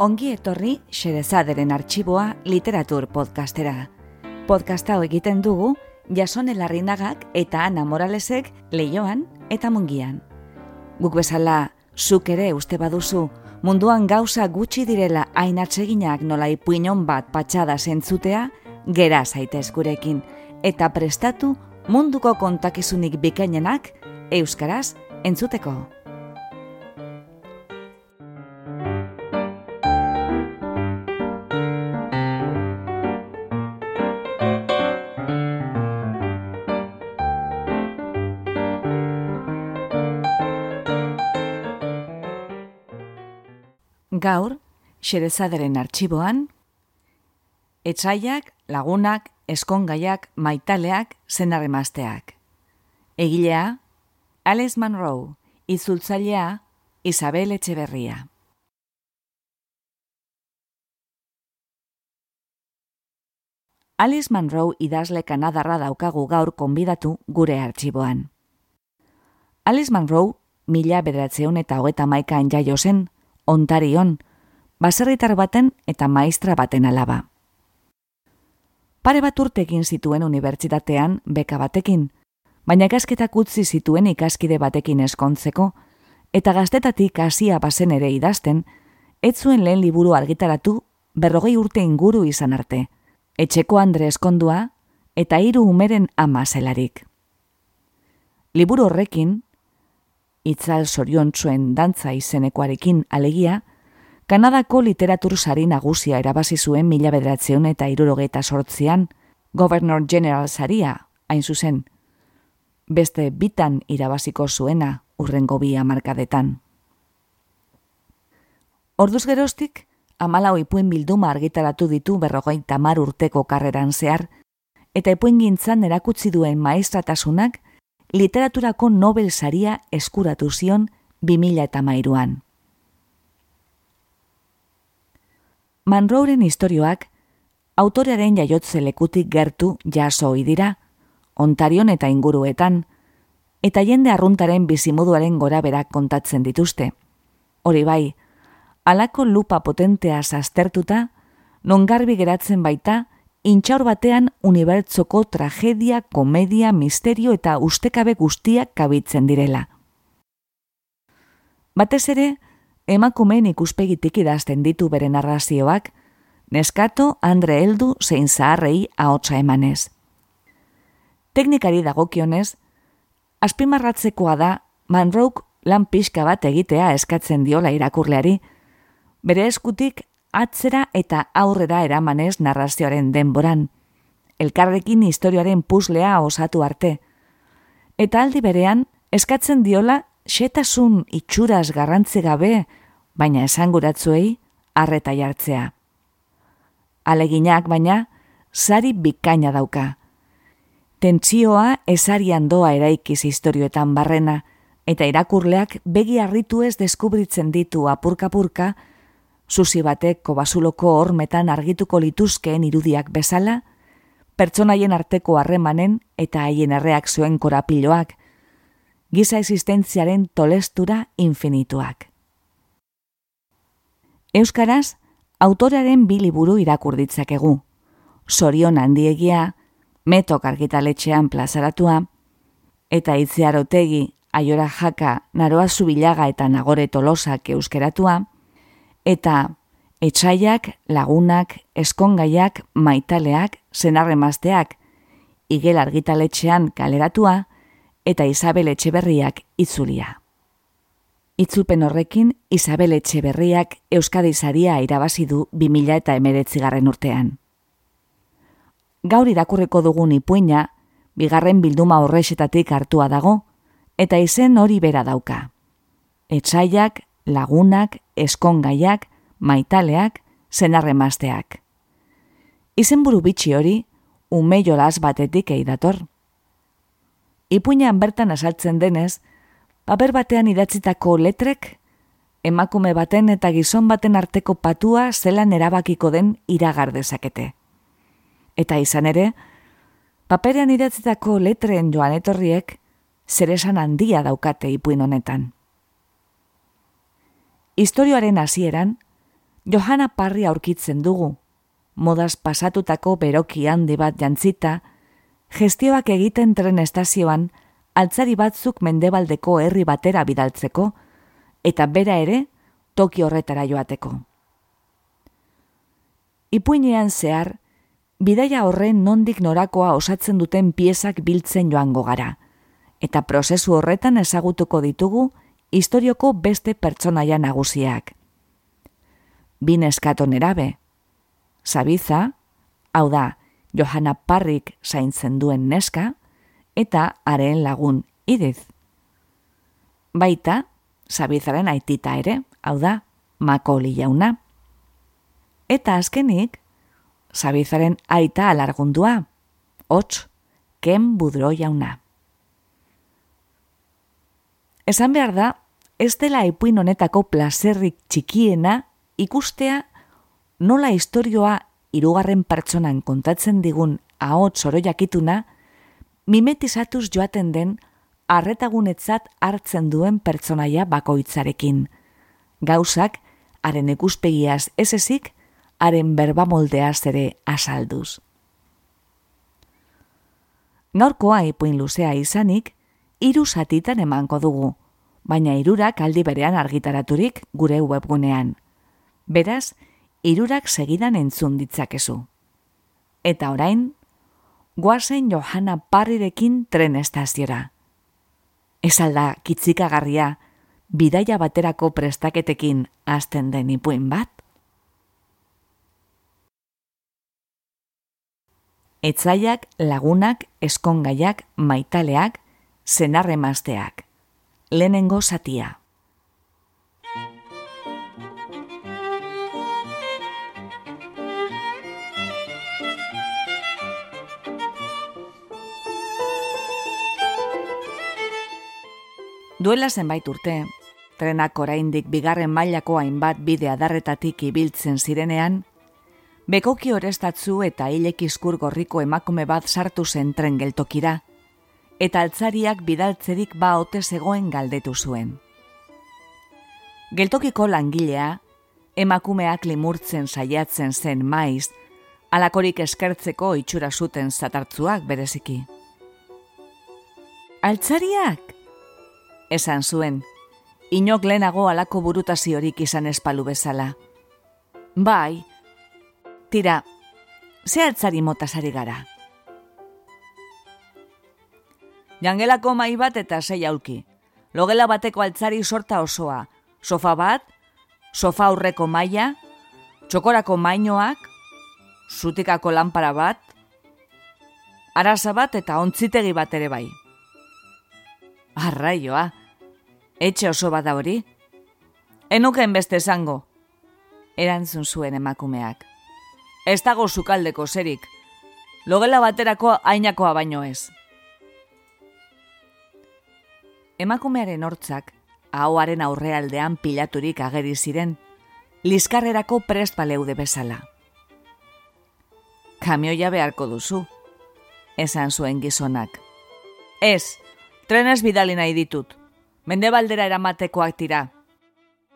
Ongi etorri Xerezaderen arxiboa literatur podcastera. Podcasta hau egiten dugu Jasone Larrinagak eta Ana Moralesek leioan eta mungian. Guk bezala, zuk ere uste baduzu, munduan gauza gutxi direla hain atseginak nola ipuinon bat patxada zentzutea, gera zaitez gurekin, eta prestatu munduko kontakizunik bikainenak euskaraz entzuteko. Gaur, xerezaderen arxiboan, etxaiak, lagunak, eskongaiak, maitaleak, zenarremazteak. Egilea, Alice Monroe, izultzailea, Isabel Etxeberria. Alice Monroe idazle kanadarra daukagu gaur konbidatu gure artxiboan. Alice Monroe, mila bederatzeun eta hogeta maikaan jaio zen, ontarion, baserritar baten eta maistra baten alaba. Pare bat urtekin zituen unibertsitatean beka batekin, baina ikasketak utzi zituen ikaskide batekin eskontzeko, eta gaztetatik hasia bazen ere idazten, ez zuen lehen liburu argitaratu berrogei urte inguru izan arte, etxeko Andre eskondua eta hiru umeren ama zelarik. Liburu horrekin, itzal sorion txuen dantza izenekoarekin alegia, Kanadako literatur sari nagusia erabazi zuen mila bedratzeun eta irurogeita sortzian, Governor General saria, hain zuzen, beste bitan irabaziko zuena urrengo bi amarkadetan. Orduz geroztik, amalau ipuen bilduma argitaratu ditu berrogeita mar urteko karreran zehar, eta ipuen gintzan erakutsi duen maestratasunak literaturako Nobel saria eskuratu zion 2000 eta mairuan. Manrouren historioak autorearen jaiotze lekutik gertu jaso dira, ontarion eta inguruetan, eta jende arruntaren bizimoduaren gora berak kontatzen dituzte. Hori bai, alako lupa potentea zaztertuta, non garbi geratzen baita, intxaur batean unibertsoko tragedia, komedia, misterio eta ustekabe guztiak kabitzen direla. Batez ere, emakumeen ikuspegitik idazten ditu bere narrazioak, neskato Andre Eldu zein zaharrei ahotsa emanez. Teknikari dagokionez, azpimarratzekoa da Manrouk lan pixka bat egitea eskatzen diola irakurleari, bere eskutik atzera eta aurrera eramanez narrazioaren denboran, elkarrekin historioaren puslea osatu arte, eta aldi berean eskatzen diola xetasun itxuraz garrantzi gabe, baina esanguratzuei arreta jartzea. Aleginak baina, sari bikaina dauka. Tentsioa esarian doa eraikiz historioetan barrena, eta irakurleak begi harritu ez deskubritzen ditu apurka-purka, susi batek kobasuloko hormetan argituko lituzkeen irudiak bezala, pertsonaien arteko harremanen eta haien erreakzioen korapiloak, giza existentziaren tolestura infinituak. Euskaraz, autorearen bi liburu irakur ditzakegu. Sorion handiegia, metok argitaletxean plazaratua, eta itziarotegi, aiora jaka, naroa zubilaga eta nagore tolosak euskeratua, eta etxaiak, lagunak, eskongaiak, maitaleak, zenarremazteak, igel argitaletxean kaleratua, eta Isabel Etxeberriak itzulia. Itzupen horrekin, Isabel Etxeberriak Euskadi Zaria irabazi du 2000 eta emeretzigarren urtean. Gaur irakurreko dugun ipuina, bigarren bilduma horrexetatik hartua dago, eta izen hori bera dauka. Etxaiak, lagunak, eskongaiak, maitaleak, zenarremazteak. Izen buru bitxi hori, ume jolaz batetik eidator. Ipuinan bertan asaltzen denez, paper batean idatzitako letrek, emakume baten eta gizon baten arteko patua zelan erabakiko den iragar dezakete. Eta izan ere, paperean idatzitako letren joan etorriek, zeresan handia daukate ipuin honetan. Historioaren hasieran, Johanna Parri aurkitzen dugu, modaz pasatutako beroki handi bat jantzita, gestioak egiten tren estazioan, altzari batzuk mendebaldeko herri batera bidaltzeko, eta bera ere, toki horretara joateko. Ipuinean zehar, bidaia horren nondik norakoa osatzen duten piezak biltzen joango gara, eta prozesu horretan ezagutuko ditugu historioko beste pertsonaia nagusiak. Bin eskato nerabe, Sabiza, hau da, Johanna Parrik zaintzen duen neska, eta haren lagun idiz. Baita, Sabizaren aitita ere, hau da, Makoli jauna. Eta azkenik, Sabizaren aita alargundua, hots, ken budro jauna. Esan behar da, ez dela ipuin honetako plazerrik txikiena ikustea nola istorioa irugarren pertsonan kontatzen digun ahots oro jakituna, mimetizatuz joaten den arretagunetzat hartzen duen pertsonaia bakoitzarekin. Gauzak, haren ikuspegiaz ez ezik, haren berba moldeaz ere asalduz. Norkoa ipuin luzea izanik, hiru satitan emango dugu, baina hirurak aldi berean argitaraturik gure webgunean. Beraz, irurak segidan entzun ditzakezu. Eta orain, guazen Johanna Parrirekin tren estaziora. Ez alda kitzikagarria, bidaia baterako prestaketekin azten den ipuin bat? Etzaiak, lagunak, eskongaiak, maitaleak, zenarremazteak. Lehenengo satia. Duela zenbait urte, trenak oraindik bigarren mailako hainbat bide adarretatik ibiltzen zirenean, bekoki orestatzu eta hilek gorriko emakume bat sartu zen tren geltokira, eta altzariak bidaltzerik ba ote zegoen galdetu zuen. Geltokiko langilea, emakumeak limurtzen saiatzen zen maiz, alakorik eskertzeko itxura zuten zatartzuak bereziki. Altzariak! esan zuen, inok lehenago alako burutaziorik izan espalu bezala. Bai, tira, ze altzari motasari gara. Jangelako mai bat eta sei aulki. Logela bateko altzari sorta osoa. Sofa bat, sofa aurreko maila, txokorako mainoak, zutikako lanpara bat, arasa bat eta ontzitegi bat ere bai. Arraioa, etxe oso bada hori? Enuken beste esango, erantzun zuen emakumeak. Ez dago zukaldeko zerik, logela baterako ainakoa baino ez. Emakumearen hortzak, ahoaren aurrealdean pilaturik ageri ziren, liskarrerako prest baleude bezala. Kamioia beharko duzu, esan zuen gizonak. Ez, trenez bidali nahi ditut. Mendebaldera eramatekoak tira.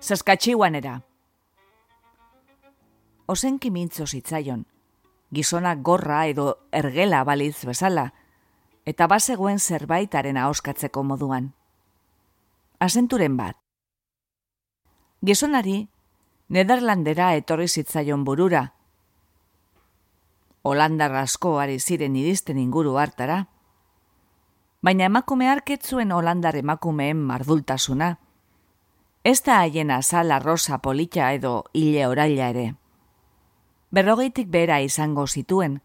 Zaskatxiuanera. Osenki mintzo zitzaion. Gizona gorra edo ergela baliz bezala. Eta bazegoen zerbaitaren ahoskatzeko moduan. Asenturen bat. Gizonari, Nederlandera etorri zitzaion burura. Holandar asko ari ziren iristen inguru hartara baina emakume arketzuen holandar emakumeen mardultasuna. Ez da haien azala rosa polita edo hile oraila ere. Berrogeitik bera izango zituen,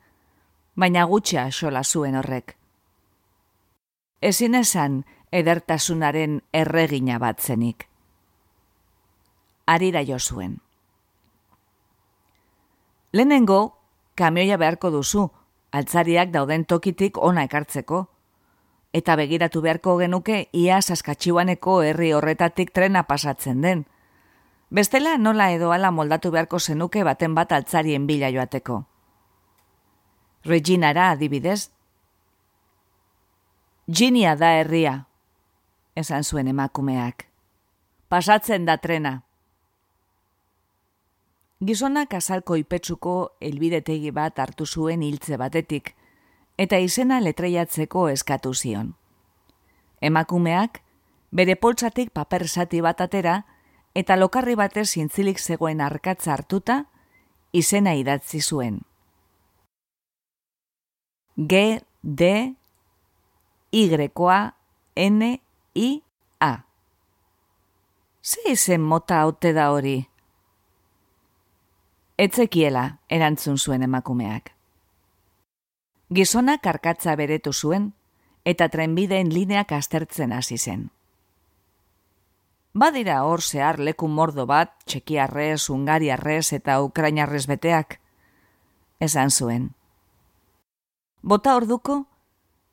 baina gutxa sola zuen horrek. Ezin esan edertasunaren erregina bat zenik. Arira jo zuen. Lehenengo, kamioia beharko duzu, altzariak dauden tokitik ona ekartzeko, eta begiratu beharko genuke ia saskatxiuaneko herri horretatik trena pasatzen den. Bestela nola edo ala moldatu beharko zenuke baten bat altzarien bila joateko. Reginara adibidez. Ginia da herria, esan zuen emakumeak. Pasatzen da trena. Gizonak azalko ipetsuko elbidetegi bat hartu zuen hiltze batetik, eta izena letreiatzeko eskatu zion. Emakumeak, bere poltsatik paper zati bat atera, eta lokarri batez zintzilik zegoen arkatza hartuta, izena idatzi zuen. G, D, Y, N, I, A. Ze izen mota haute da hori? Etzekiela, erantzun zuen emakumeak. Gizonak arkatza beretu zuen, eta trenbideen lineak aztertzen hasi zen. Badira hor zehar leku mordo bat, txekiarrez, ungariarrez eta ukrainarrez beteak, esan zuen. Bota orduko,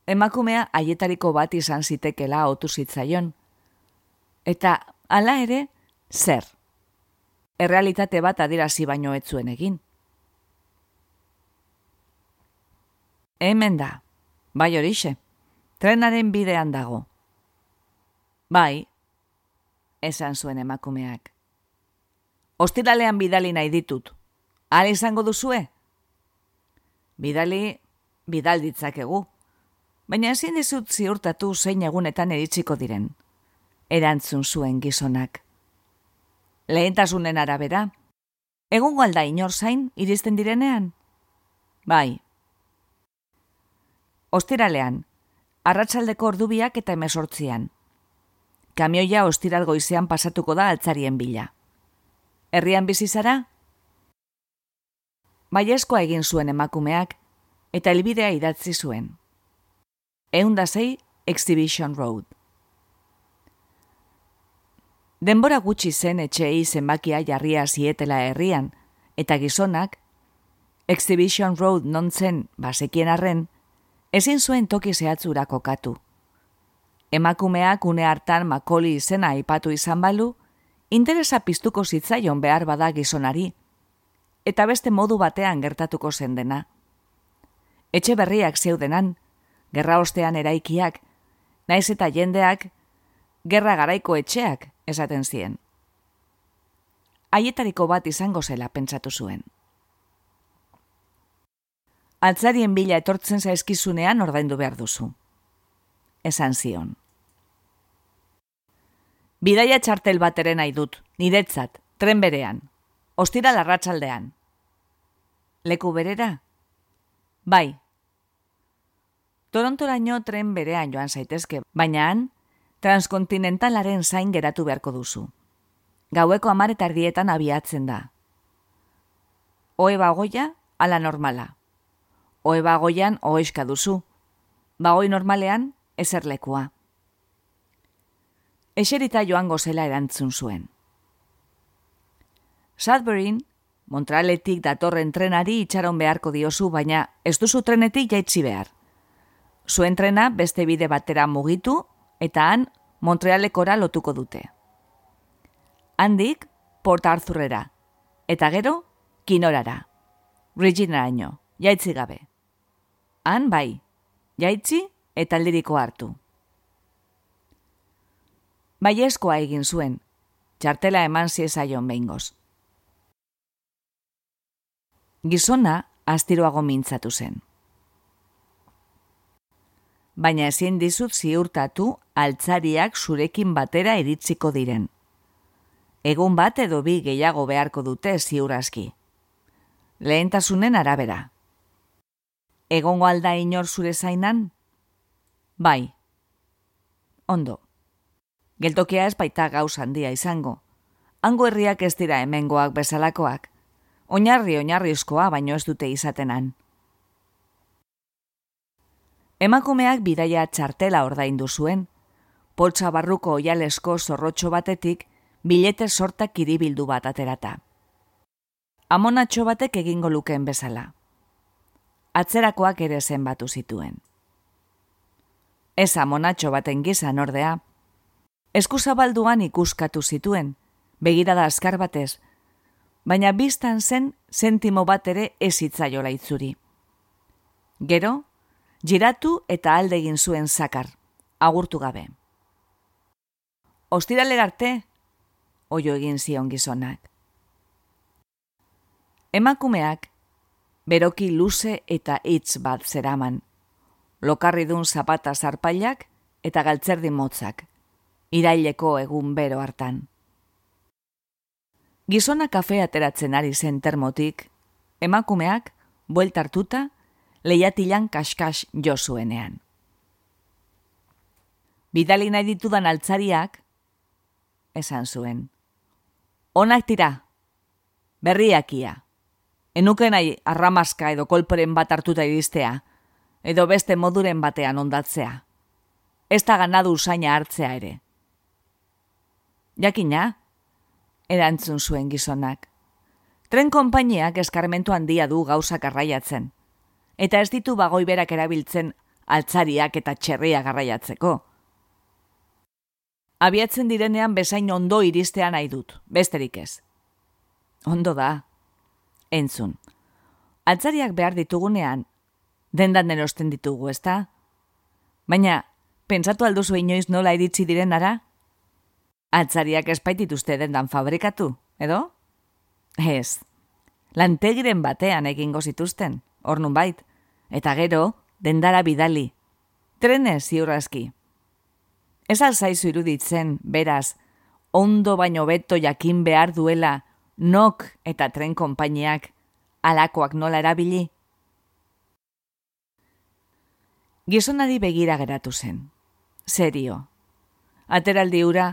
emakumea haietariko bat izan zitekela otu zitzaion. Eta, hala ere, zer? errealitate bat adirazi baino ez zuen egin. Hemen da, bai horixe, trenaren bidean dago. Bai, esan zuen emakumeak. Ostiralean bidali nahi ditut, ala izango duzue? Bidali, bidalditzakegu, baina ezin dizut ziurtatu zein egunetan eritsiko diren. Erantzun zuen gizonak lehentasunen arabera. Egun galda inor zain iristen direnean? Bai. Ostiralean, arratsaldeko ordubiak eta emesortzian. Kamioia ostiralgo goizean pasatuko da altzarien bila. Herrian bizi zara? Baiezkoa egin zuen emakumeak eta helbidea idatzi zuen. Eundazei Exhibition Road. Denbora gutxi zen etxei zenbakia jarria zietela herrian, eta gizonak, Exhibition Road nontzen basekien arren, ezin zuen toki zehatzura kokatu. Emakumeak une hartan makoli izena aipatu izan balu, interesa piztuko zitzaion behar bada gizonari, eta beste modu batean gertatuko zen dena. Etxe berriak zeudenan, gerra ostean eraikiak, naiz eta jendeak, gerra garaiko etxeak, esaten zien. Haietariko bat izango zela pentsatu zuen. Altzarien bila etortzen zaizkizunean ordaindu behar duzu. Esan zion. Bidaia txartel bateren nahi dut, niretzat, tren berean. Ostira larratsaldean. Leku berera? Bai. Torontoraino tren berean joan zaitezke, baina han, transkontinentalaren zain geratu beharko duzu. Gaueko amaretardietan abiatzen da. Oe bagoia, ala normala. Oe bagoian oeska duzu. Bagoi normalean, ezerlekua. Eserita joango zela erantzun zuen. Sudburyn, Montrealetik datorren trenari itxaron beharko diozu, baina ez duzu trenetik jaitsi behar. Zuen trena beste bide batera mugitu eta han Montrealekora lotuko dute. Handik, Port Arthurera, eta gero, Kinorara. Regina ino, jaitzi gabe. Han bai, jaitzi eta liriko hartu. Baiezkoa egin zuen, txartela eman ziezaion behingoz. Gizona, astiroago mintzatu zen baina ezin dizut ziurtatu altzariak zurekin batera iritziko diren. Egun bat edo bi gehiago beharko dute ziurazki. Lehentasunen arabera. Egongo alda inor zure zainan? Bai. Ondo. Geltokia ez baita gauz handia izango. Hango herriak ez dira hemengoak bezalakoak. Oinarri oinarrizkoa baino ez dute izatenan. Emakumeak bidaia txartela ordaindu zuen, poltsa barruko oialesko zorrotxo batetik bilete sortak kiribildu bat aterata. Amonatxo batek egingo lukeen bezala. Atzerakoak ere zenbatu zituen. Ez amonatxo baten gizan ordea, eskuzabalduan ikuskatu zituen, begirada azkar batez, baina biztan zen sentimo bat ere ez itzaiola itzuri. Gero, giratu eta alde egin zuen zakar, agurtu gabe. Ostirale arte, oio egin zion gizonak. Emakumeak beroki luze eta hitz bat zeraman. Lokarridun zapata zarpailak eta galtzerdi motzak, iraileko egun bero hartan. Gizona kafe ateratzen ari zen termotik, emakumeak, bueltartuta, lehiatilan kaskas jo zuenean. Bidali nahi ditudan altzariak, esan zuen. Onak tira, berriakia. Enuken nahi arramaska edo kolporen bat hartuta iristea, edo beste moduren batean ondatzea. Ez da ganadu usaina hartzea ere. Jakina, erantzun zuen gizonak. Tren konpainiak eskarmentu handia du gauzak arraiatzen, eta ez ditu bagoi berak erabiltzen altzariak eta txerria garraiatzeko. Abiatzen direnean bezain ondo iristean nahi dut, besterik ez. Ondo da, entzun. Altzariak behar ditugunean, dendan erosten ditugu, ezta? Baina, pentsatu alduzu inoiz nola iritsi diren ara? Altzariak espaitituzte dendan fabrikatu, edo? Ez. Lantegiren batean egingo zituzten, hor bait, eta gero, dendara bidali. Trenez ziurrazki. Ez alzaizu iruditzen, beraz, ondo baino beto jakin behar duela nok eta tren konpainiak alakoak nola erabili? Gizonari begira geratu zen. Serio. Ateraldi ura,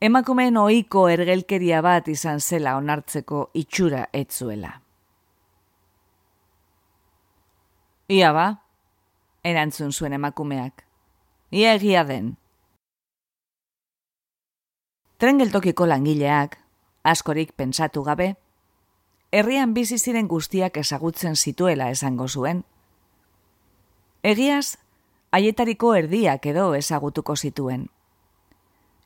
emakumeen ohiko ergelkeria bat izan zela onartzeko itxura etzuela. Ia ba, erantzun zuen emakumeak. Ia egia den. Tren geltokiko langileak, askorik pentsatu gabe, herrian bizi ziren guztiak ezagutzen zituela esango zuen. Egiaz, haietariko erdiak edo ezagutuko zituen.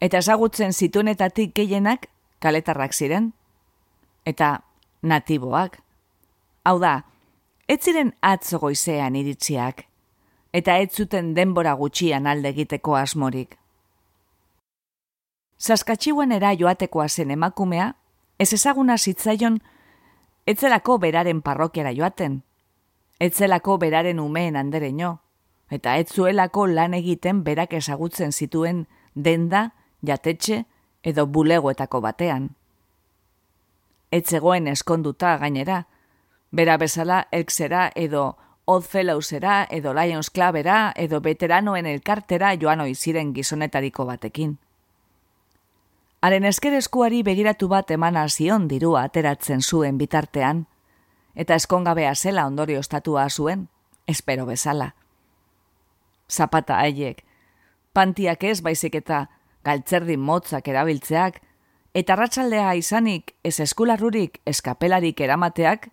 Eta ezagutzen zituenetatik gehienak kaletarrak ziren. Eta natiboak. Hau da, ez ziren atzo goizean iritziak, eta ez zuten denbora gutxian alde egiteko asmorik. Saskatxiuen era joatekoa zen emakumea, ez ezaguna zitzaion, etzelako beraren parrokiara joaten, etzelako beraren umeen andereño, eta ez zuelako lan egiten berak ezagutzen zituen denda, jatetxe edo bulegoetako batean. Etzegoen eskonduta gainera, bera bezala elksera edo Oddfellows-era edo Lions Clubera edo veteranoen elkartera joan oiziren gizonetariko batekin. Haren eskereskuari begiratu bat eman zion dirua ateratzen zuen bitartean, eta eskongabea zela ondorio estatua zuen, espero bezala. Zapata haiek, pantiak ez baizik eta galtzerdi motzak erabiltzeak, eta ratzaldea izanik ez eskularrurik eskapelarik eramateak,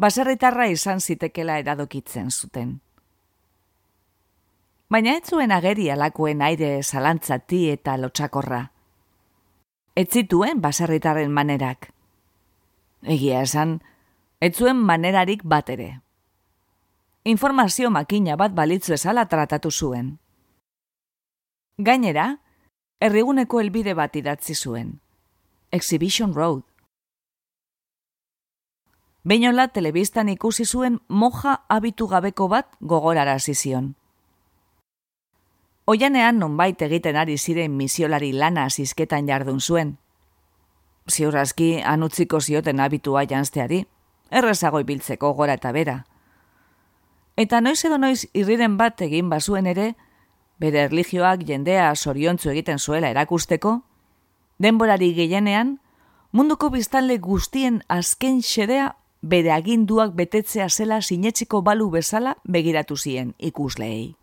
baserritarra izan zitekela eradokitzen zuten. Baina ez zuen ageri alakoen aire zalantzati eta lotxakorra ez zituen baserritarren manerak. Egia esan, ez zuen manerarik bat ere. Informazio makina bat balitzu ezala tratatu zuen. Gainera, erriguneko helbide bat idatzi zuen. Exhibition Road. Beinola telebistan ikusi zuen moja abitu gabeko bat gogorara zizion. Oianean nonbait egiten ari ziren misiolari lana zizketan jardun zuen. Ziurrazki anutziko zioten abitua janzteari, errezago ibiltzeko gora eta bera. Eta noiz edo noiz irriren bat egin bazuen ere, bere erligioak jendea soriontzu egiten zuela erakusteko, denborari gehienean, munduko biztanle guztien azken xedea bere aginduak betetzea zela sinetxiko balu bezala begiratu zien ikusleei.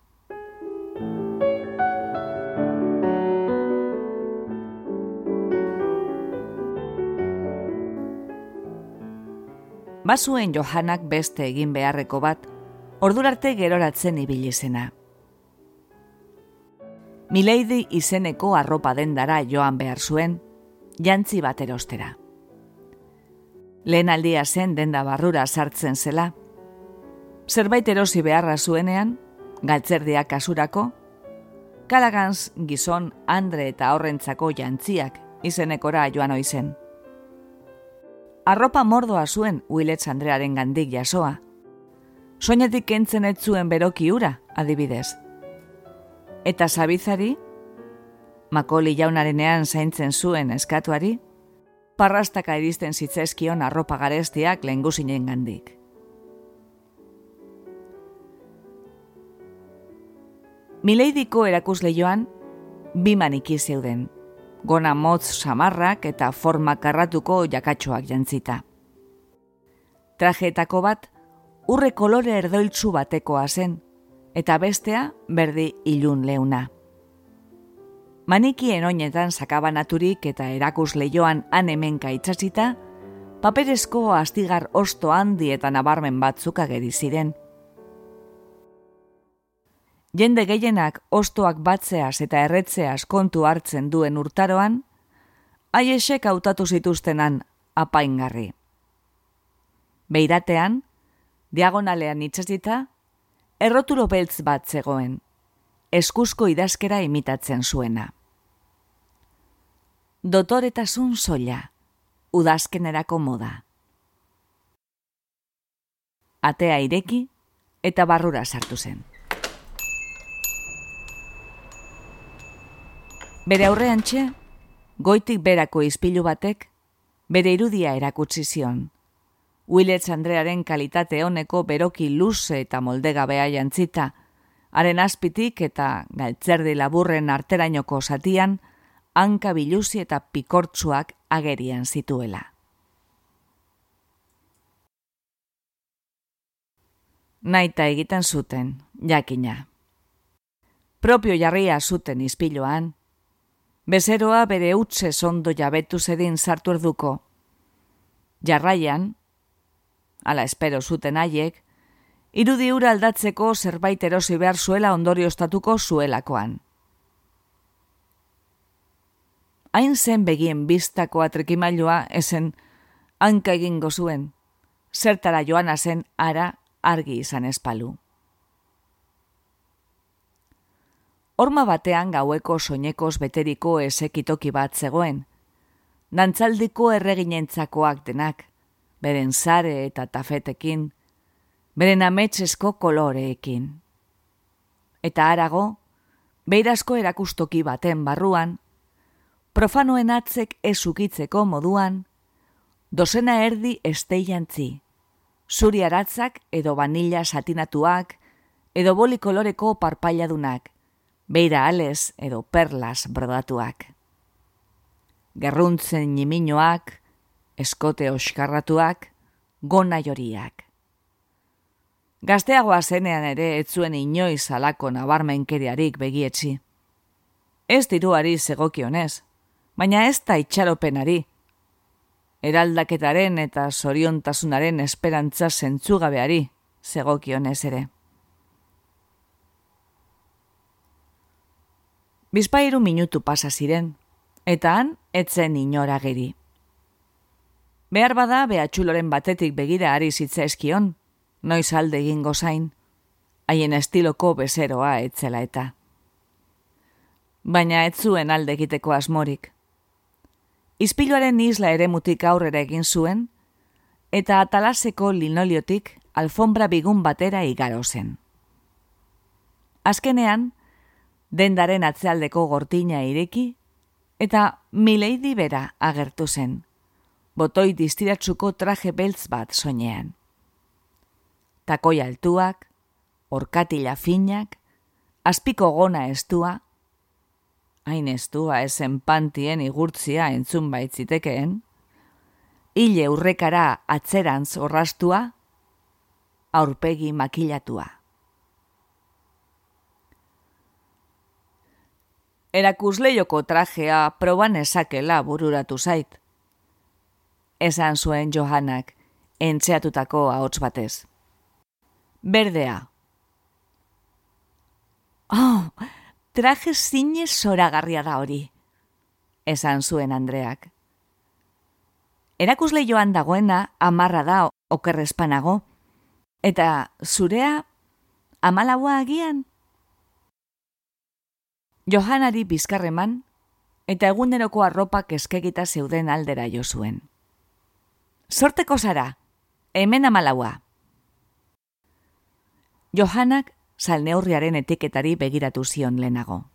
Basuen Johanak beste egin beharreko bat, ordurarte geroratzen ibili zena. Mileidi izeneko arropa dendara joan behar zuen, jantzi bat erostera. Lehen aldia zen denda barrura sartzen zela, zerbait erosi beharra zuenean, galtzerdiak kasurako, kalagans gizon Andre eta horrentzako jantziak izenekora joan oizen. arropa mordoa zuen Willets Andrearen gandik jasoa. Soinetik kentzen ez zuen beroki ura, adibidez. Eta zabizari, makoli jaunarenean zaintzen zuen eskatuari, parrastaka iristen zitzezkion arropa garestiak lehenguzinen gandik. Mileidiko erakusle joan, bi maniki zeuden, gona motz samarrak eta forma karratuko jakatxoak jantzita. Trajeetako bat, urre kolore erdoiltzu batekoa zen, eta bestea berdi ilun leuna. Manikien oinetan sakabanaturik eta erakus leioan han hemenka itxasita, paperezko astigar osto handi eta nabarmen batzuk ageri ziren. Jende gehienak ostoak batzeaz eta erretzeaz kontu hartzen duen urtaroan, haiesek hautatu zituztenan apaingarri. Beiratean, diagonalean itxasita, erroturo beltz bat zegoen, eskuzko idazkera imitatzen zuena dotoretasun soila, udazkenerako moda. Atea ireki eta barrura sartu zen. Bere aurrean txe, goitik berako izpilu batek, bere irudia erakutsi zion. Willets Andrearen kalitate honeko beroki luze eta moldegabea jantzita, haren azpitik eta galtzerdi laburren arterainoko satian, hanka biluzi eta pikortzuak agerian zituela. Naita egiten zuten, jakina. Propio jarria zuten izpiloan, bezeroa bere utze zondo jabetu zedin sartu erduko. Jarraian, ala espero zuten haiek, irudi ura aldatzeko zerbait erosi behar zuela ondorio ostatuko zuelakoan. Hain zen begien biztako atrekimailua esen hanka egingo zuen, zertara joana zen ara argi izan espalu. Horma batean gaueko soinekoz beteriko esekitoki bat zegoen, dantzaldiko erreginentzakoak denak, beren zare eta tafetekin, beren ametsesko koloreekin. Eta arago, beirazko erakustoki baten barruan, profanoen atzek ezukitzeko moduan, dozena erdi esteiantzi, zuri aratzak edo vanilla satinatuak, edo boli koloreko parpailadunak, beira ales edo perlas brodatuak. Gerruntzen niminoak, eskote oskarratuak, gona joriak. Gazteagoa zenean ere etzuen inoiz alako nabarmenkeriarik begietzi. Ez diruari zegokionez, baina ez da itxaropenari. Eraldaketaren eta zoriontasunaren esperantza zentzugabeari, zegokionez ere. Bizpairu minutu pasa ziren, eta han etzen inora geri. Behar bada behatxuloren batetik begira ari zitza eskion, noiz alde egingo zain, haien estiloko bezeroa etzela eta. Baina ez zuen alde egiteko asmorik. Izpiluaren isla ere mutik aurrera egin zuen, eta atalaseko linoliotik alfombra bigun batera igaro zen. Azkenean, dendaren atzealdeko gortina ireki, eta mileidi bera agertu zen, botoi distiratsuko traje beltz bat soinean. Takoi altuak, orkatila finak, azpiko gona estua, hain estua esen pantien igurtzia entzun baitzitekeen, hile urrekara atzerantz orrastua, aurpegi makilatua. Erakusleioko trajea proban esakela bururatu zait. Esan zuen Johanak, entzeatutako ahots batez. Berdea. Oh, traje zine zoragarria da hori, esan zuen Andreak. Erakusle joan dagoena amarra da okerrezpanago, eta zurea amalaua agian? Johanari bizkarreman, eta eguneroko arropak eskegita zeuden aldera jo zuen. sorteko zara, hemen amalaua. Johanak salneurriaren etiketari begiratu zion lehenago.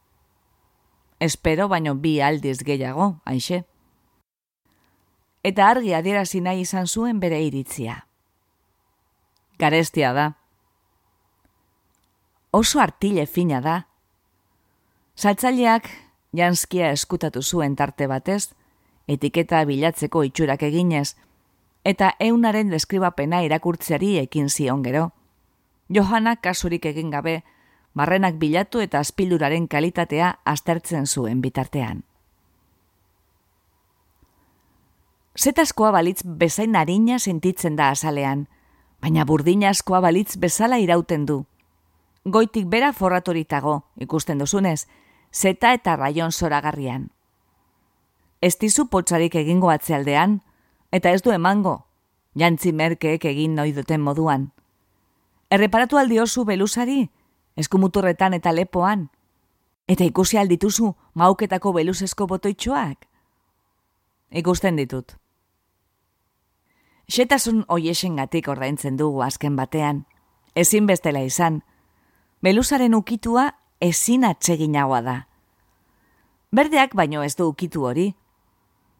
Espero baino bi aldiz gehiago, aixe. Eta argi adierazi nahi izan zuen bere iritzia. Garestia da. Oso artile fina da. Saltzaileak janskia eskutatu zuen tarte batez, etiketa bilatzeko itxurak eginez, eta eunaren deskribapena irakurtzeari ekin zion gero. Johana kasurik egin gabe, barrenak bilatu eta azpilduraren kalitatea aztertzen zuen bitartean. Zetazkoa balitz bezain harina sentitzen da azalean, baina burdinazkoa balitz bezala irauten du. Goitik bera forratoritago, ikusten duzunez, zeta eta raion zoragarrian. Ez dizu potsarik egingo atzealdean, eta ez du emango, jantzi merkeek egin noi duten moduan. Erreparatu aldi osu belusari, eskumuturretan eta lepoan, eta ikusi aldituzu mauketako beluzesko botoitxoak? Ikusten ditut. Xetasun oiesen gatik ordaintzen dugu azken batean, ezin bestela izan, belusaren ukitua ezin atseginagoa da. Berdeak baino ez du ukitu hori,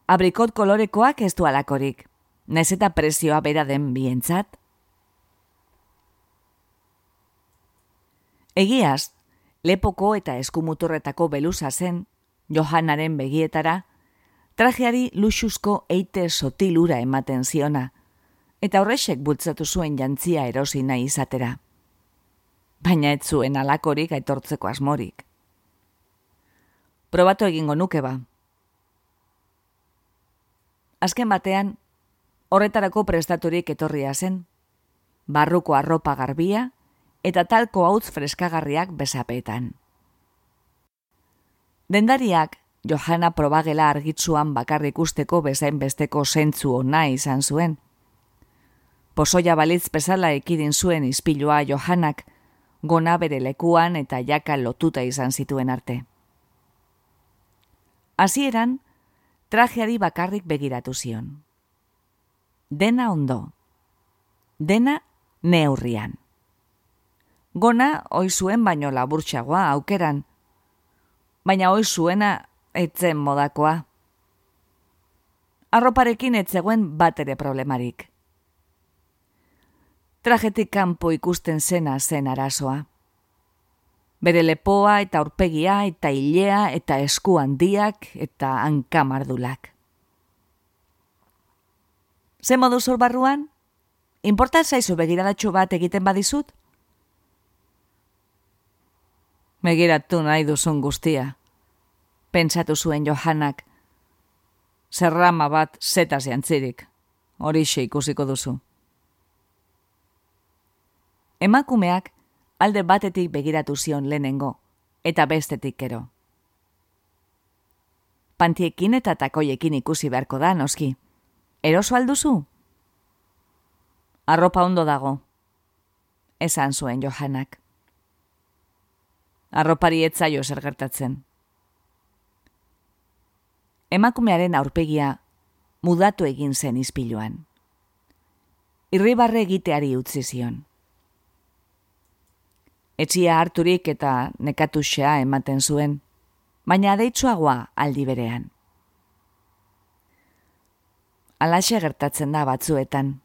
abrikot kolorekoak ez du alakorik, nez eta prezioa bera den bientzat. Egiaz, lepoko eta eskumuturretako beluza zen, Johanaren begietara, trajeari luxuzko eite sotilura ematen ziona, eta horrexek bultzatu zuen jantzia erosi nahi izatera. Baina ez zuen alakorik aitortzeko asmorik. Probatu egingo nuke ba, Azken batean, horretarako prestaturik etorria zen, barruko arropa garbia eta talko hautz freskagarriak besapeetan. Dendariak, Johanna probagela argitzuan bakarrik usteko bezain besteko zentzu ona izan zuen. Posoia balitz bezala ekidin zuen izpilua Johannak, gona bere lekuan eta jaka lotuta izan zituen arte. Hasieran, trajeari bakarrik begiratu zion. Dena ondo. Dena neurrian. Gona oi zuen baino laburtsagoa aukeran. Baina oi zuena etzen modakoa. Arroparekin etzegoen bat ere problemarik. Trajetik kanpo ikusten zena zen arazoa bere lepoa eta aurpegia eta hilea eta esku handiak eta hankamardulak. Ze modu zor barruan? Importa zaizu begiradatxo bat egiten badizut? Begiratu nahi duzun guztia. Pentsatu zuen Johanak. Zerrama bat zetaz jantzirik. Horixe ikusiko duzu. Emakumeak alde batetik begiratu zion lehenengo, eta bestetik kero. Pantiekin eta takoiekin ikusi beharko da, noski. Eroso alduzu? Arropa ondo dago, esan zuen Johanak. Arropari etzaio zer gertatzen. Emakumearen aurpegia mudatu egin zen izpiluan. Irribarre egiteari utzi zion etxia harturik eta nekatuxea ematen zuen, baina adeitzuagoa aldi berean. Alaxe gertatzen da batzuetan.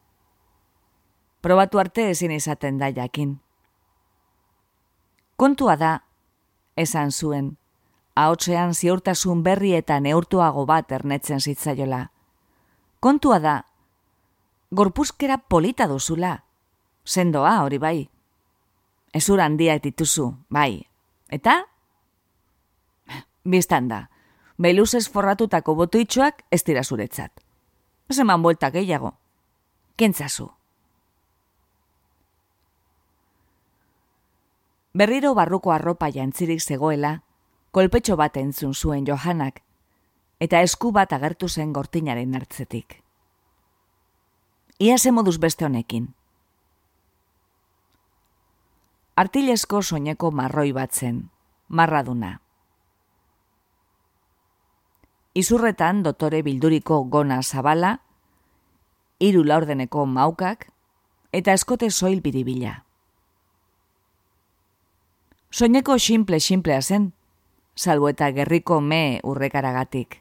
Probatu arte ezin izaten da jakin. Kontua da, esan zuen, ahotsean ziurtasun berri eta neurtuago bat ernetzen zitzaiola. Kontua da, gorpuzkera polita duzula, sendoa hori bai, Ezur handia dituzu, bai. Eta? Bistan da, beluzez forratutako botuitxoak ez dira zuretzat. Ez eman bueltak gehiago. Kentzazu. Berriro barruko arropa jantzirik zegoela, kolpetxo bat entzun zuen Johanak, eta esku bat agertu zen gortinaren hartzetik. Ia ze moduz beste honekin. artilesko soineko marroi bat zen, marraduna. Izurretan dotore bilduriko gona zabala, hiru laurdeneko maukak eta eskote soil biribila. Soineko simple-simplea zen, salbo eta gerriko me urrekaragatik.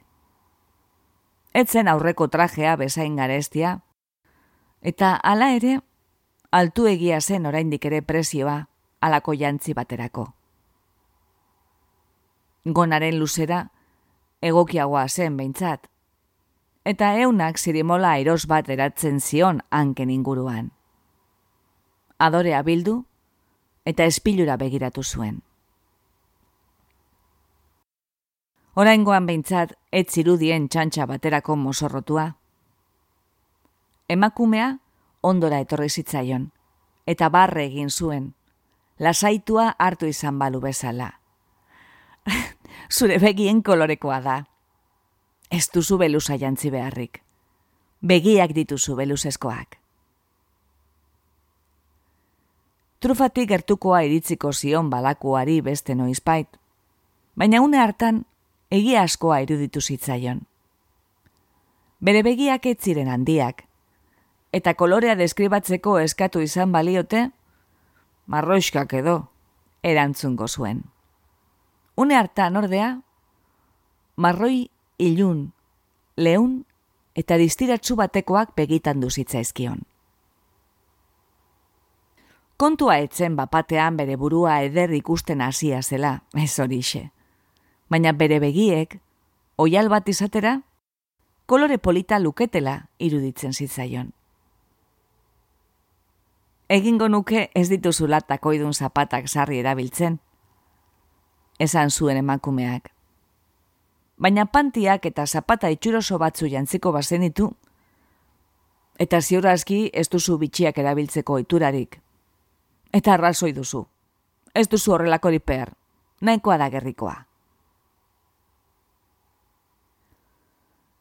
Etzen aurreko trajea bezain garestia, eta hala ere, altu egia zen oraindik ere prezioa alako jantzi baterako. Gonaren luzera, egokiagoa zen behintzat, eta eunak zirimola airos bat eratzen zion hanken inguruan. Adorea bildu, eta espilura begiratu zuen. Oraingoan behintzat, ez zirudien txantxa baterako mozorrotua. Emakumea, ondora etorri zitzaion, eta barre egin zuen, lasaitua hartu izan balu bezala. Zure begien kolorekoa da. Ez duzu belusa jantzi beharrik. Begiak dituzu beluzeskoak. Trufatik gertukoa iritziko zion balakuari beste noizpait, baina une hartan egia askoa iruditu zitzaion. Bere begiak ez ziren handiak, eta kolorea deskribatzeko eskatu izan baliote, marroiskak edo, erantzungo zuen. Une hartan ordea, marroi ilun, leun eta distiratsu batekoak begitan duzitzaizkion. Kontua etzen bapatean bere burua eder ikusten hasia zela, ez horixe. Baina bere begiek, oial bat izatera, kolore polita luketela iruditzen zitzaion. Egingo nuke ez dituzu latako idun zapatak sarri erabiltzen. Esan zuen emakumeak. Baina pantiak eta zapata itxuroso batzu jantziko bazenitu, eta ziurazki ez duzu bitxiak erabiltzeko iturarik. Eta arrazoi duzu. Ez duzu horrelako diper, nahikoa da gerrikoa.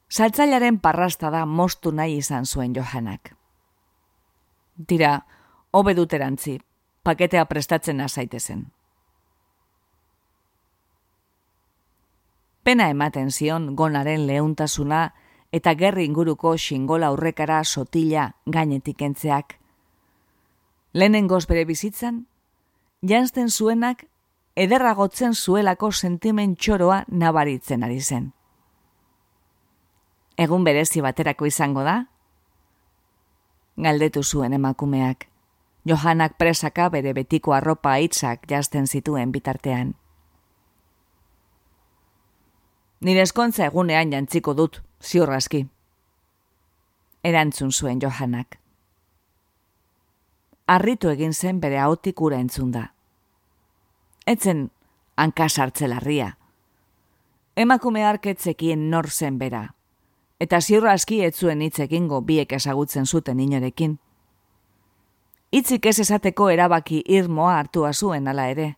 Saltzailaren parrasta da mostu nahi izan zuen Johanak. Tira, hobe duterantzi, paketea prestatzen azaitezen. Pena ematen zion gonaren leuntasuna eta gerri inguruko xingola aurrekara sotila gainetik entzeak. Lehenengoz bere bizitzan, jantzen zuenak ederragotzen zuelako sentimen txoroa nabaritzen ari zen. Egun berezi baterako izango da? Galdetu zuen emakumeak. Johanak presaka bere betiko arropa hitzak jazten zituen bitartean. Nire eskontza egunean jantziko dut, ziurraski. Erantzun zuen Johanak. Arritu egin zen bere haotik ura entzun da. Etzen hankasartzelarria. Emakume arketzekien nor zen bera. Eta ziurraski etzuen hitz egingo biek ezagutzen zuten inorekin itzik ez esateko erabaki irmoa hartua zuen ala ere.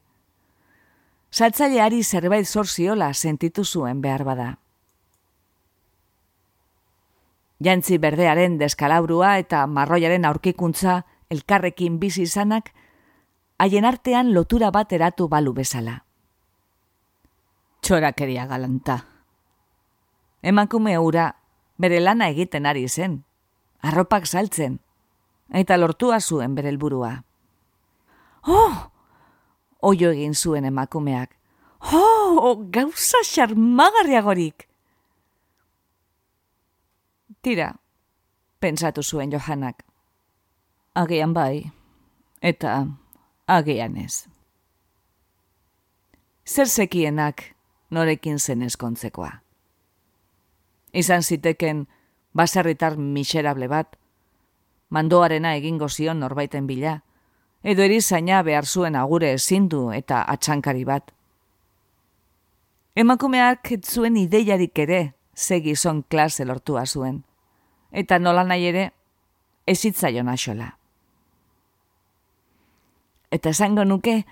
Saltzaileari zerbait zorziola sentitu zuen behar bada. Jantzi berdearen deskalabrua eta marroiaren aurkikuntza elkarrekin bizi izanak, haien artean lotura bat eratu balu bezala. Txorakeria galanta. Emakume ura bere lana egiten ari zen, arropak saltzen, eta lortua zuen bere helburua. Oh! Oio egin zuen emakumeak. Oh, gauza xarmagarriagorik! Tira, pentsatu zuen Johanak. Agian bai, eta agian ez. Zer zekienak norekin zen eskontzekoa. Izan ziteken baserritar miserable bat, mandoarena egingo zion norbaiten bila, edo erizaina behar zuen agure ezindu eta atxankari bat. Emakumeak zuen ideiarik ere segi zon klase lortua zuen, eta nola nahi ere ezitzaion asola. Eta esango nuke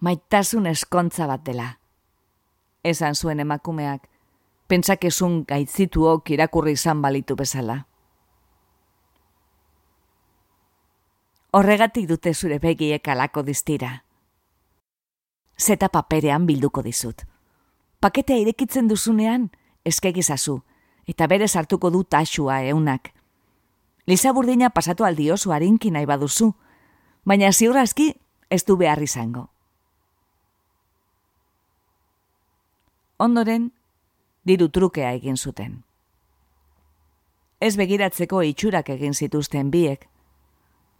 maitasun eskontza bat dela. Esan zuen emakumeak, pentsakezun gaitzituok irakurri izan balitu bezala. Horregatik dute zure begiek alako diztira. Zeta paperean bilduko dizut. Paketea irekitzen duzunean, eskegizazu, eta bere sartuko du taxua eunak. Liza burdina pasatu aldiozu harinki nahi baduzu, baina ziurrazki ez du behar izango. Ondoren, diru trukea egin zuten. Ez begiratzeko itxurak egin zituzten biek,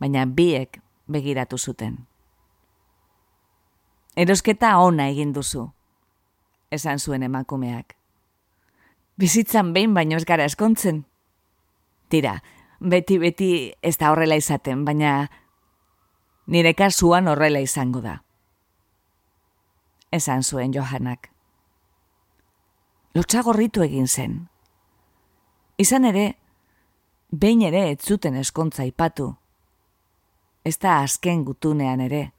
baina biek begiratu zuten. Erosketa ona egin duzu, esan zuen emakumeak. Bizitzan behin baino ez gara eskontzen. Tira, beti beti ez da horrela izaten, baina nire kasuan horrela izango da. Esan zuen Johanak. Lotxagorritu egin zen. Izan ere, behin ere ez zuten eskontza ipatu. Ez da azken gutunean ere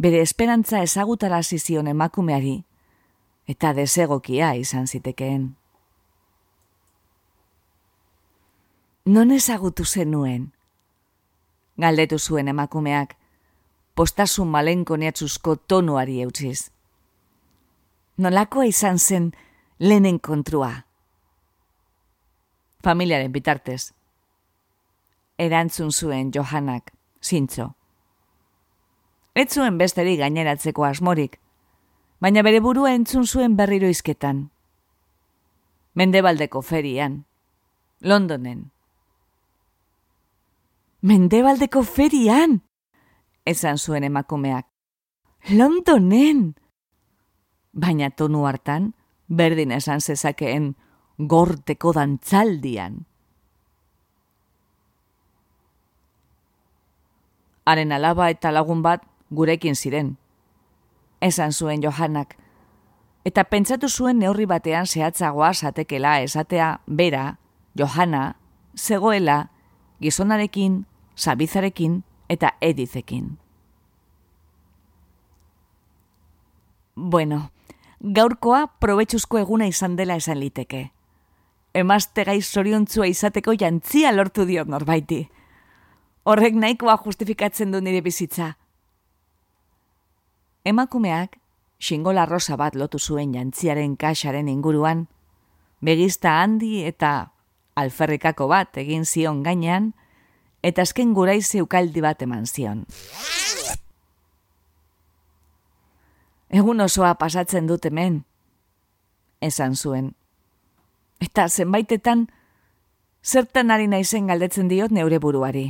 bere esperantza ezagutara zizion emakumeari, eta desegokia izan zitekeen. Non ezagutu zenuen? Galdetu zuen emakumeak, postasun malenko neatzuzko tonuari eutziz. Nolakoa izan zen lehenen kontrua? Familiaren bitartez. Erantzun zuen Johanak, zintzo. Ez zuen besteri gaineratzeko asmorik, baina bere burua entzun zuen berriro izketan. Mendebaldeko ferian, Londonen. Mendebaldeko ferian? Esan zuen emakumeak. Londonen! Baina tonu hartan, berdin esan zezakeen gorteko dantzaldian. Haren alaba eta lagun bat gurekin ziren. Esan zuen Johanak, eta pentsatu zuen neurri batean zehatzagoa satekela esatea bera, Johana, zegoela, gizonarekin, sabizarekin eta edizekin. Bueno, gaurkoa probetxuzko eguna izan dela esan liteke. Emazte gai zoriontzua izateko jantzia lortu diot norbaiti. Horrek nahikoa justifikatzen du nire bizitza. Emakumeak, xingola rosa bat lotu zuen jantziaren kaxaren inguruan, begizta handi eta alferrikako bat egin zion gainean, eta azken gurai zeukaldi bat eman zion. Egun osoa pasatzen dut hemen, esan zuen. Eta zenbaitetan, zertan ari naizen galdetzen diot neure buruari.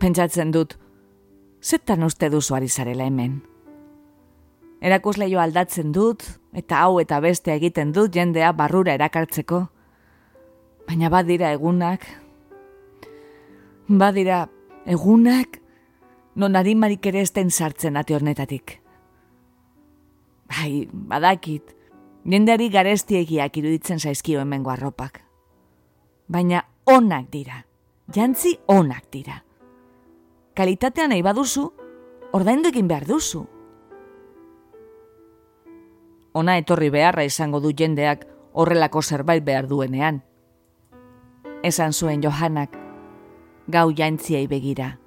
Pentsatzen dut, zertan uste duzuari zarela hemen erakusleio aldatzen dut, eta hau eta beste egiten dut jendea barrura erakartzeko. Baina badira egunak, badira egunak, non adimarik ere esten sartzen ate hornetatik. Bai, badakit, jendeari garestiegiak iruditzen zaizkio hemengo arropak. Baina onak dira, jantzi onak dira. Kalitatean nahi baduzu, ordaindu egin behar duzu ona etorri beharra izango du jendeak horrelako zerbait behar duenean. Esan zuen Johanak, gau jaintziai begira.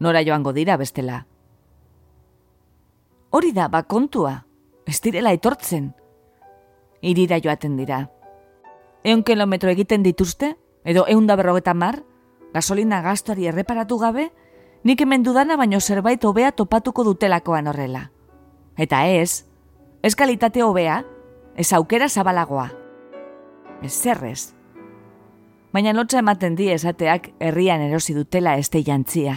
Nora joango dira bestela. Hori da, bakontua, ez direla etortzen. Irira joaten dira. Eun kilometro egiten dituzte, edo eun da berrogeta mar, gasolina gastuari erreparatu gabe, nik hemen dudana baino zerbait hobea topatuko dutelakoan horrela. Eta ez, Ez kalitate hobea, ez aukera zabalagoa. Ez zerrez. Baina notza ematen di esateak herrian erosi dutela este jantzia.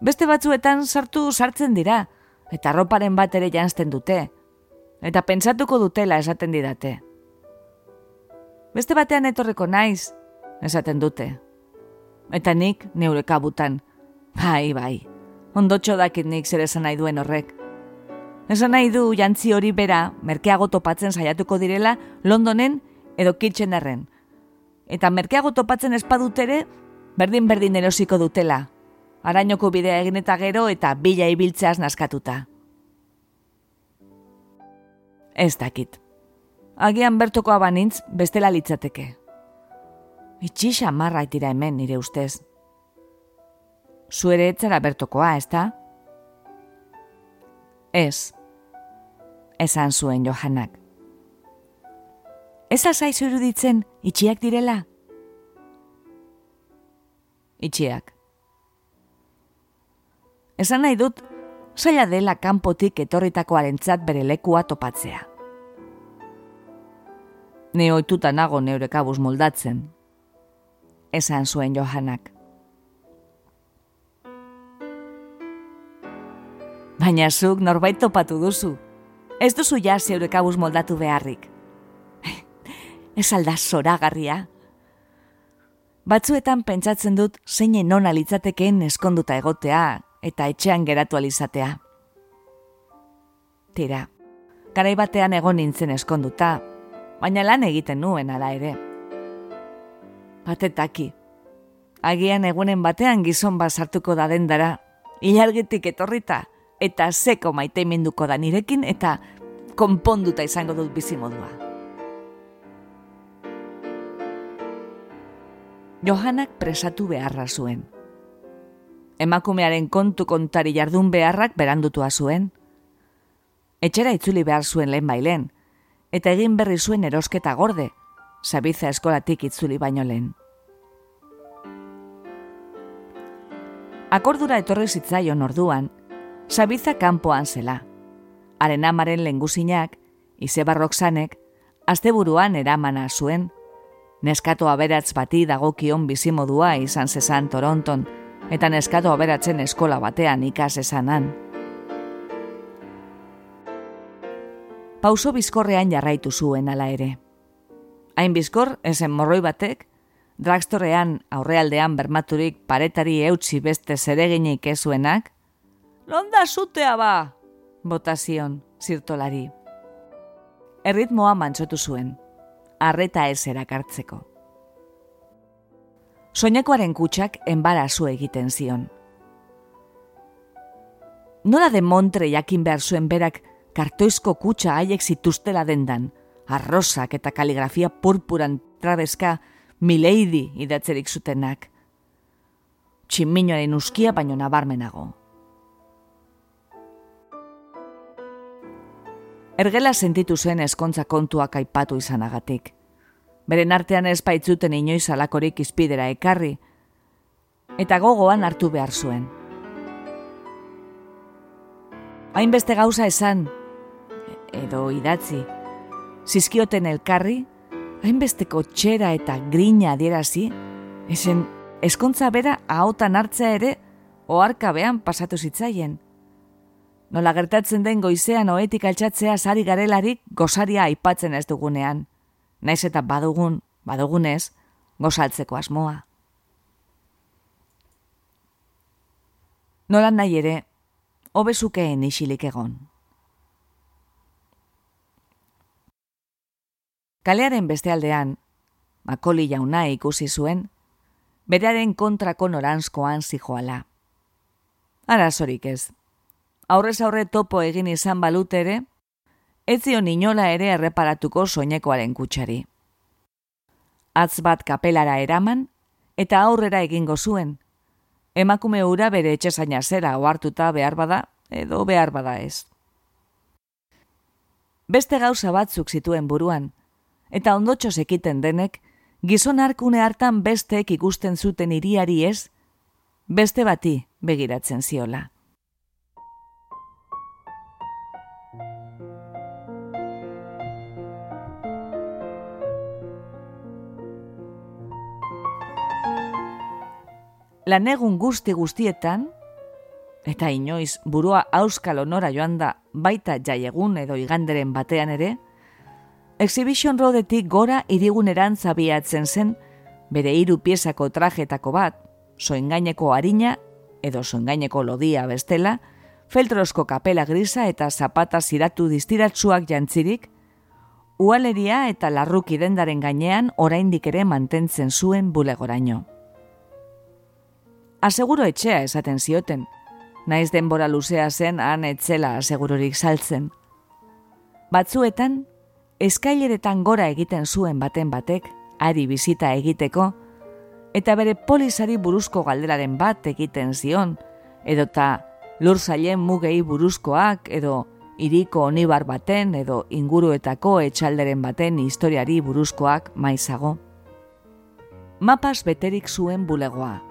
Beste batzuetan sartu sartzen dira, eta roparen bat ere jantzten dute, eta pentsatuko dutela esaten didate. Beste batean etorreko naiz, esaten dute. Eta nik neure kabutan, bai, bai, ondotxo dakit nik zer esan nahi duen horrek. Esan nahi du jantzi hori bera, merkeago topatzen saiatuko direla Londonen edo Kitchenerren. Eta merkeago topatzen espadutere, berdin-berdin erosiko dutela. Arainoko bidea egin eta gero eta bila ibiltzeaz naskatuta. Ez dakit. Agian bertoko abanintz bestela litzateke. Itxixa marra itira hemen nire ustez. Zuere etzara bertokoa, ez da? Ez esan zuen Johanak. Ez azaizu iruditzen itxiak direla? itxiak. Esan nahi dut, zaila dela kanpotik etorritakoarentzat bere lekua topatzea. Ne oituta nago neure kabuz moldatzen. Esan zuen Johanak. Baina zuk norbait topatu duzu. Ez duzu ja zeure kabuz moldatu beharrik. Ez alda zoragarria. Batzuetan pentsatzen dut zeinen nona litzatekeen eskonduta egotea eta etxean geratu alizatea. Tira, garai batean egon nintzen eskonduta, baina lan egiten nuen ala ere. Batetaki, agian egunen batean gizon bat sartuko da dendara, ilargitik etorrita, eta zeko maite minduko da nirekin, eta konponduta izango dut bizimodua. Johanak presatu beharra zuen. Emakumearen kontu kontari jardun beharrak berandutua zuen. Etxera itzuli behar zuen lehen bailen, eta egin berri zuen erosketa gorde, sabiza eskolatik itzuli baino lehen. Akordura etorri zitzaion orduan, sabiza kanpoan zela. Haren amaren lenguzinak, ize barroksanek, asteburuan eramana zuen, neskato aberatz bati dagokion bizimodua izan zezan Toronton, eta neskato aberatzen eskola batean ikas esanan. pauso bizkorrean jarraitu zuen ala ere. Hain bizkor, esen morroi batek, dragstorean aurrealdean bermaturik paretari eutxi beste zereginik ezuenak, Londa zutea ba! Botazion, zirtolari. Erritmoa mantsotu zuen, arreta ez erakartzeko. Soinekoaren kutsak enbarazu egiten zion. Nola de montre jakin behar zuen berak kartoizko kutsa haiek zituztela dendan, arrosak eta kaligrafia purpuran trabeska mileidi idatzerik zutenak. Tximinoaren uskia baino nabarmenago. Ergela sentitu zen eskontza kontuak aipatu izanagatik. Beren artean ez baitzuten inoiz alakorik izpidera ekarri, eta gogoan hartu behar zuen. Hainbeste gauza esan, edo idatzi. Zizkioten elkarri, hainbesteko txera eta grina adierazi, esen eskontza bera ahotan hartzea ere oarkabean pasatu zitzaien. Nola gertatzen den goizean oetik altxatzea sari garelarik gozaria aipatzen ez dugunean. Naiz eta badugun, badugunez, gozaltzeko asmoa. Nola nahi ere, hobezukeen isilik egon. Kalearen beste aldean, makoli jauna ikusi zuen, berearen kontrako norantzkoan zijoala. Arazorik ez. Aurrez aurre topo egin izan balut ere, ez zion inola ere erreparatuko soinekoaren kutsari. Atz bat kapelara eraman, eta aurrera egingo zuen. Emakume ura bere etxezaina zera ohartuta behar bada, edo behar bada ez. Beste gauza batzuk zituen buruan, eta ondotxo sekiten denek, gizon arkune hartan besteek ikusten zuten iriari ez, beste bati begiratzen ziola. Lanegun guzti guztietan, eta inoiz burua auskal onora joan da baita jaiegun edo iganderen batean ere, Exhibition Roadetik gora iriguneran zabiatzen zen, bere hiru piezako trajetako bat, soengaineko harina, edo soengaineko lodia bestela, feltrosko kapela grisa eta zapata ziratu distiratsuak jantzirik, ualeria eta larruki dendaren gainean oraindik ere mantentzen zuen bulegoraino. Aseguro etxea esaten zioten, naiz denbora luzea zen han etzela asegurorik saltzen. Batzuetan, eskaileretan gora egiten zuen baten batek, ari bizita egiteko, eta bere polizari buruzko galderaren bat egiten zion, edota lur zailen mugei buruzkoak, edo iriko onibar baten, edo inguruetako etxalderen baten historiari buruzkoak maizago. Mapas beterik zuen bulegoa,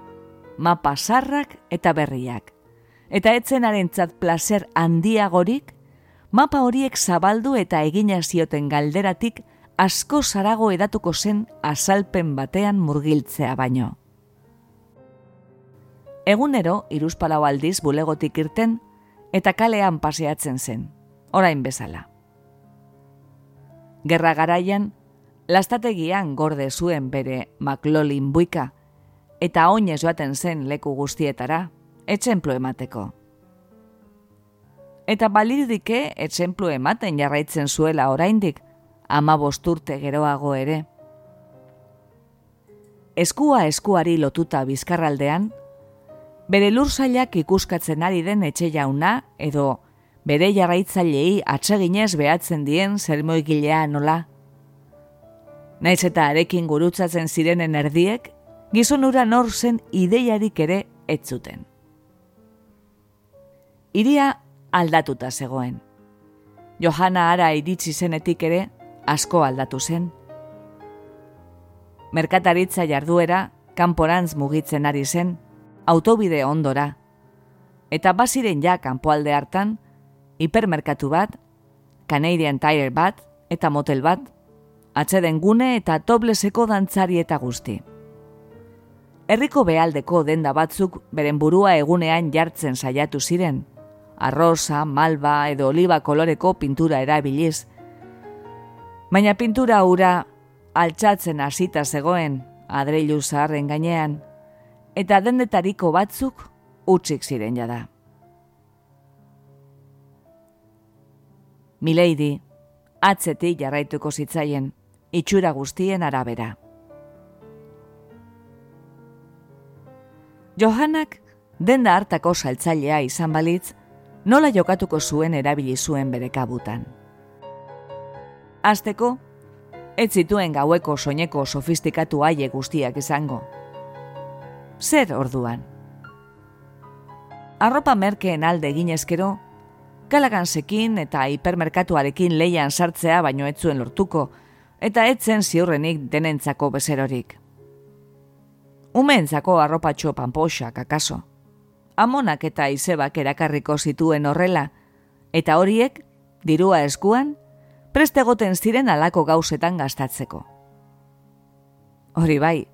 mapa sarrak eta berriak. Eta etzenaren tzat placer handiagorik, mapa horiek zabaldu eta egina zioten galderatik asko zarago edatuko zen azalpen batean murgiltzea baino. Egunero, iruzpalau aldiz bulegotik irten, eta kalean paseatzen zen, orain bezala. Gerra garaian, lastategian gorde zuen bere maklolin buika, eta oinez joaten zen leku guztietara, etxemplu emateko. Eta balirudike etxemplu ematen jarraitzen zuela oraindik, ama bosturte geroago ere. Eskua eskuari lotuta bizkarraldean, bere lursailak ikuskatzen ari den etxe jauna edo bere jarraitzailei atseginez behatzen dien zermoikilea nola. Naiz eta arekin gurutzatzen zirenen erdiek, gizon ura nor zen ideiarik ere ez zuten. Iria aldatuta zegoen. Johana ara iritsi zenetik ere asko aldatu zen. Merkataritza jarduera kanporantz mugitzen ari zen, autobide ondora. Eta baziren ja kanpoalde hartan, hipermerkatu bat, Canadian Tire bat eta motel bat, atzeden gune eta tobleseko dantzari eta guzti. Herriko behaldeko denda batzuk beren burua egunean jartzen saiatu ziren, arrosa, malba edo oliba koloreko pintura erabiliz. Baina pintura hura altxatzen hasita zegoen adreilu zaharren gainean, eta dendetariko batzuk utzik ziren jada. Mileidi, atzetik jarraituko zitzaien, itxura guztien arabera. Johanak, denda hartako saltzailea izan balitz, nola jokatuko zuen erabili zuen bere kabutan. Azteko, ez zituen gaueko soineko sofistikatu aie guztiak izango, zer orduan. Arropa merkeen alde ginezkero, kalagansekin eta hipermerkatuarekin leian sartzea baino etzuen lortuko, eta etzen ziurrenik denentzako bezerorik. Umeentzako arropatxo panpoxak akaso. Amonak eta izebak erakarriko zituen horrela, eta horiek, dirua eskuan, prestegoten ziren alako gauzetan gastatzeko. Hori bai,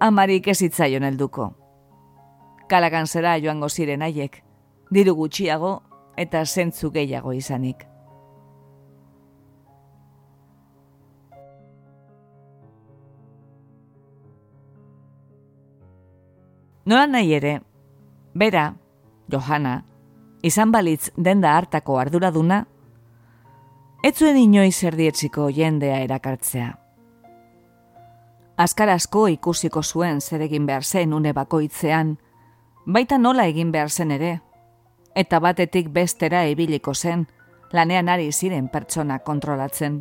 amarik ez hitzaion helduko. Kalagan zera joango ziren haiek, diru gutxiago eta zentzu gehiago izanik. Nola nahi ere, bera, Johana, izan balitz denda hartako arduraduna, ez zuen inoiz erdietziko jendea erakartzea. Azkar asko ikusiko zuen zer egin behar zen une bakoitzean, baita nola egin behar zen ere, eta batetik bestera ebiliko zen, lanean ari ziren pertsona kontrolatzen.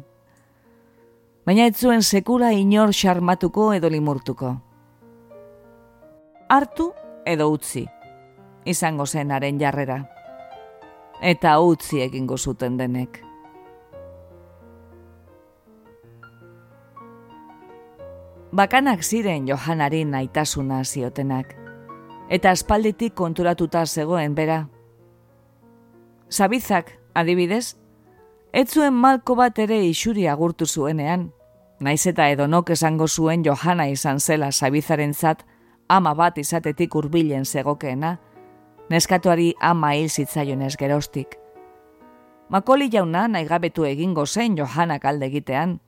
Baina ez zuen sekula inor xarmatuko edo limurtuko. Artu edo utzi, izango zen haren jarrera. Eta utzi egingo zuten denek. bakanak ziren Johanari naitasuna ziotenak, eta aspalditik konturatuta zegoen bera. Zabizak, adibidez, ez zuen malko bat ere isuri agurtu zuenean, naiz eta edonok esango zuen Johana izan zela Zabizaren zat, ama bat izatetik hurbilen zegokeena, neskatuari ama hil zitzaionez gerostik. Makoli jauna nahi gabetu egingo zen Johanak alde egitean,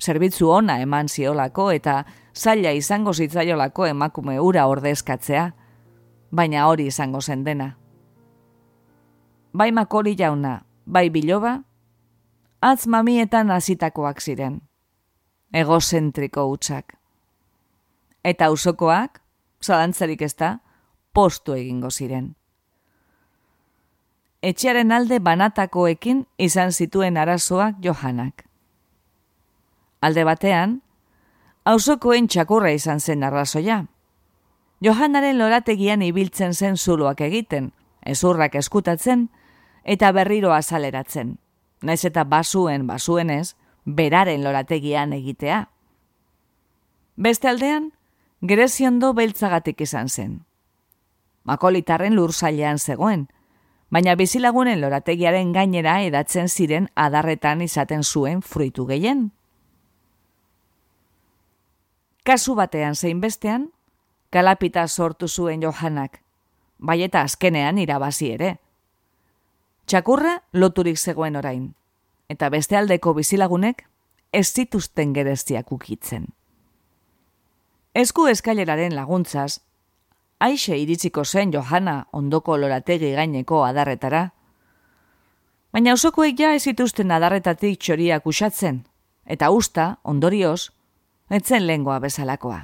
zerbitzu ona eman ziolako eta zaila izango zitzaiolako emakume ura ordezkatzea, baina hori izango zen dena. Bai makori jauna, bai biloba, atz mamietan azitakoak ziren, egozentriko utxak. Eta usokoak, zalantzarik ez da, postu egingo ziren. Etxearen alde banatakoekin izan zituen arazoak johanak. Alde batean, hausokoen txakurra izan zen arrazoia. Johanaren lorategian ibiltzen zen zuloak egiten, ezurrak eskutatzen, eta berriro azaleratzen. Naiz eta basuen basuenez, beraren lorategian egitea. Beste aldean, gereziondo beltzagatik izan zen. Makolitarren lur zailean zegoen, baina bizilagunen lorategiaren gainera edatzen ziren adarretan izaten zuen fruitu gehien. Kasu batean zein bestean, kalapita sortu zuen Johanak, bai eta azkenean irabazi ere. Txakurra loturik zegoen orain, eta beste aldeko bizilagunek ez zituzten gereziak ukitzen. Esku eskaileraren laguntzaz, aixe iritsiko zen Johana ondoko lorategi gaineko adarretara, baina osokoek ja ez zituzten adarretatik txoriak usatzen, eta usta, ondorioz, etzen lengua bezalakoa.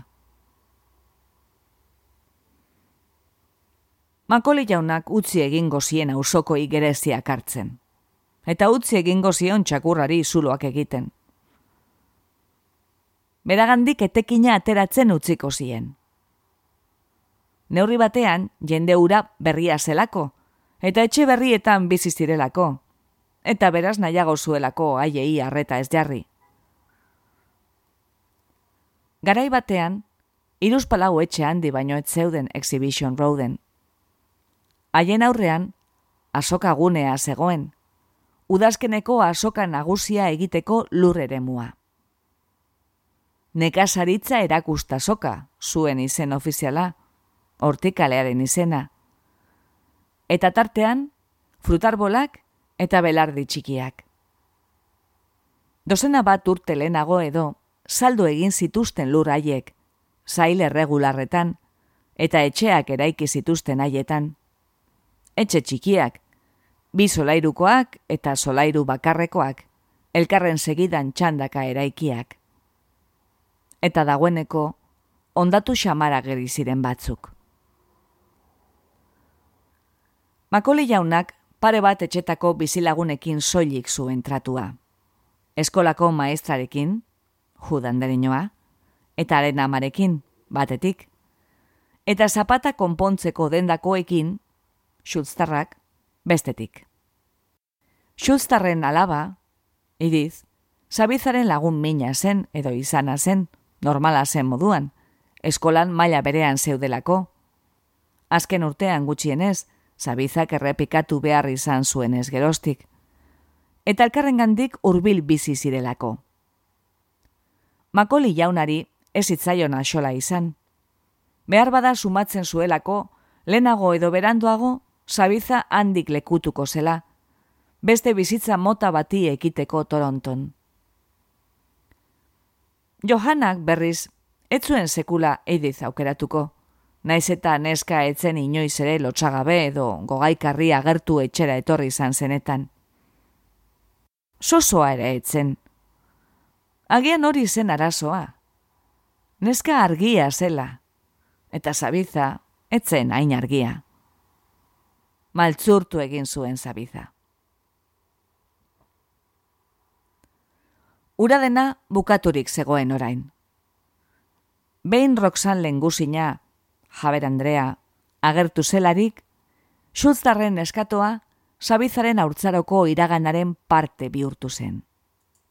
Makoli jaunak utzi egingo zien ausoko igereziak hartzen. Eta utzi egingo zion txakurrari zuloak egiten. Beragandik etekina ateratzen utziko zien. Neurri batean, jende ura berria zelako, eta etxe berrietan bizi zirelako, eta beraz nahiago zuelako haiei harreta ez jarri. Garai batean, iruz palau etxe handi baino ez zeuden Exhibition Roaden. Haien aurrean, asoka gunea zegoen, udazkeneko asoka nagusia egiteko lur ere mua. Nekasaritza erakusta soka, zuen izen ofiziala, hortikalearen izena. Eta tartean, frutarbolak eta belardi txikiak. Dozena bat urte lehenago edo, saldo egin zituzten lur haiek, zail erregularretan, eta etxeak eraiki zituzten haietan. Etxe txikiak, bi solairukoak eta solairu bakarrekoak, elkarren segidan txandaka eraikiak. Eta dagoeneko, ondatu xamara geri ziren batzuk. Makoli jaunak pare bat etxetako bizilagunekin soilik zuen tratua. Eskolako maestrarekin, judan derinoa, eta haren amarekin, batetik. Eta zapata konpontzeko dendakoekin, xultztarrak, bestetik. Xultztarren alaba, idiz, zabizaren lagun mina zen edo izana zen, normala zen moduan, eskolan maila berean zeudelako. Azken urtean gutxienez, zabizak errepikatu behar izan zuen ez gerostik. Eta elkarrengandik hurbil bizi zirelako. Makoli jaunari ez itzaion axola izan. Behar bada sumatzen zuelako, lehenago edo beranduago, sabiza handik lekutuko zela, beste bizitza mota bati ekiteko toronton. Johanak berriz, etzuen sekula eidiz aukeratuko, naiz eta neska etzen inoiz ere lotxagabe edo gogaikarri agertu etxera etorri izan zenetan. Sosoa ere etzen, Agian hori zen arazoa. Neska argia zela, eta zabiza, etzen hain argia. Maltzurtu egin zuen zabiza. Ura dena bukaturik zegoen orain. Behin Roxan lengusina, Jaber Andrea, agertu zelarik, Schultzarren eskatoa, Zabizaren haurtzaroko iraganaren parte bihurtu zen.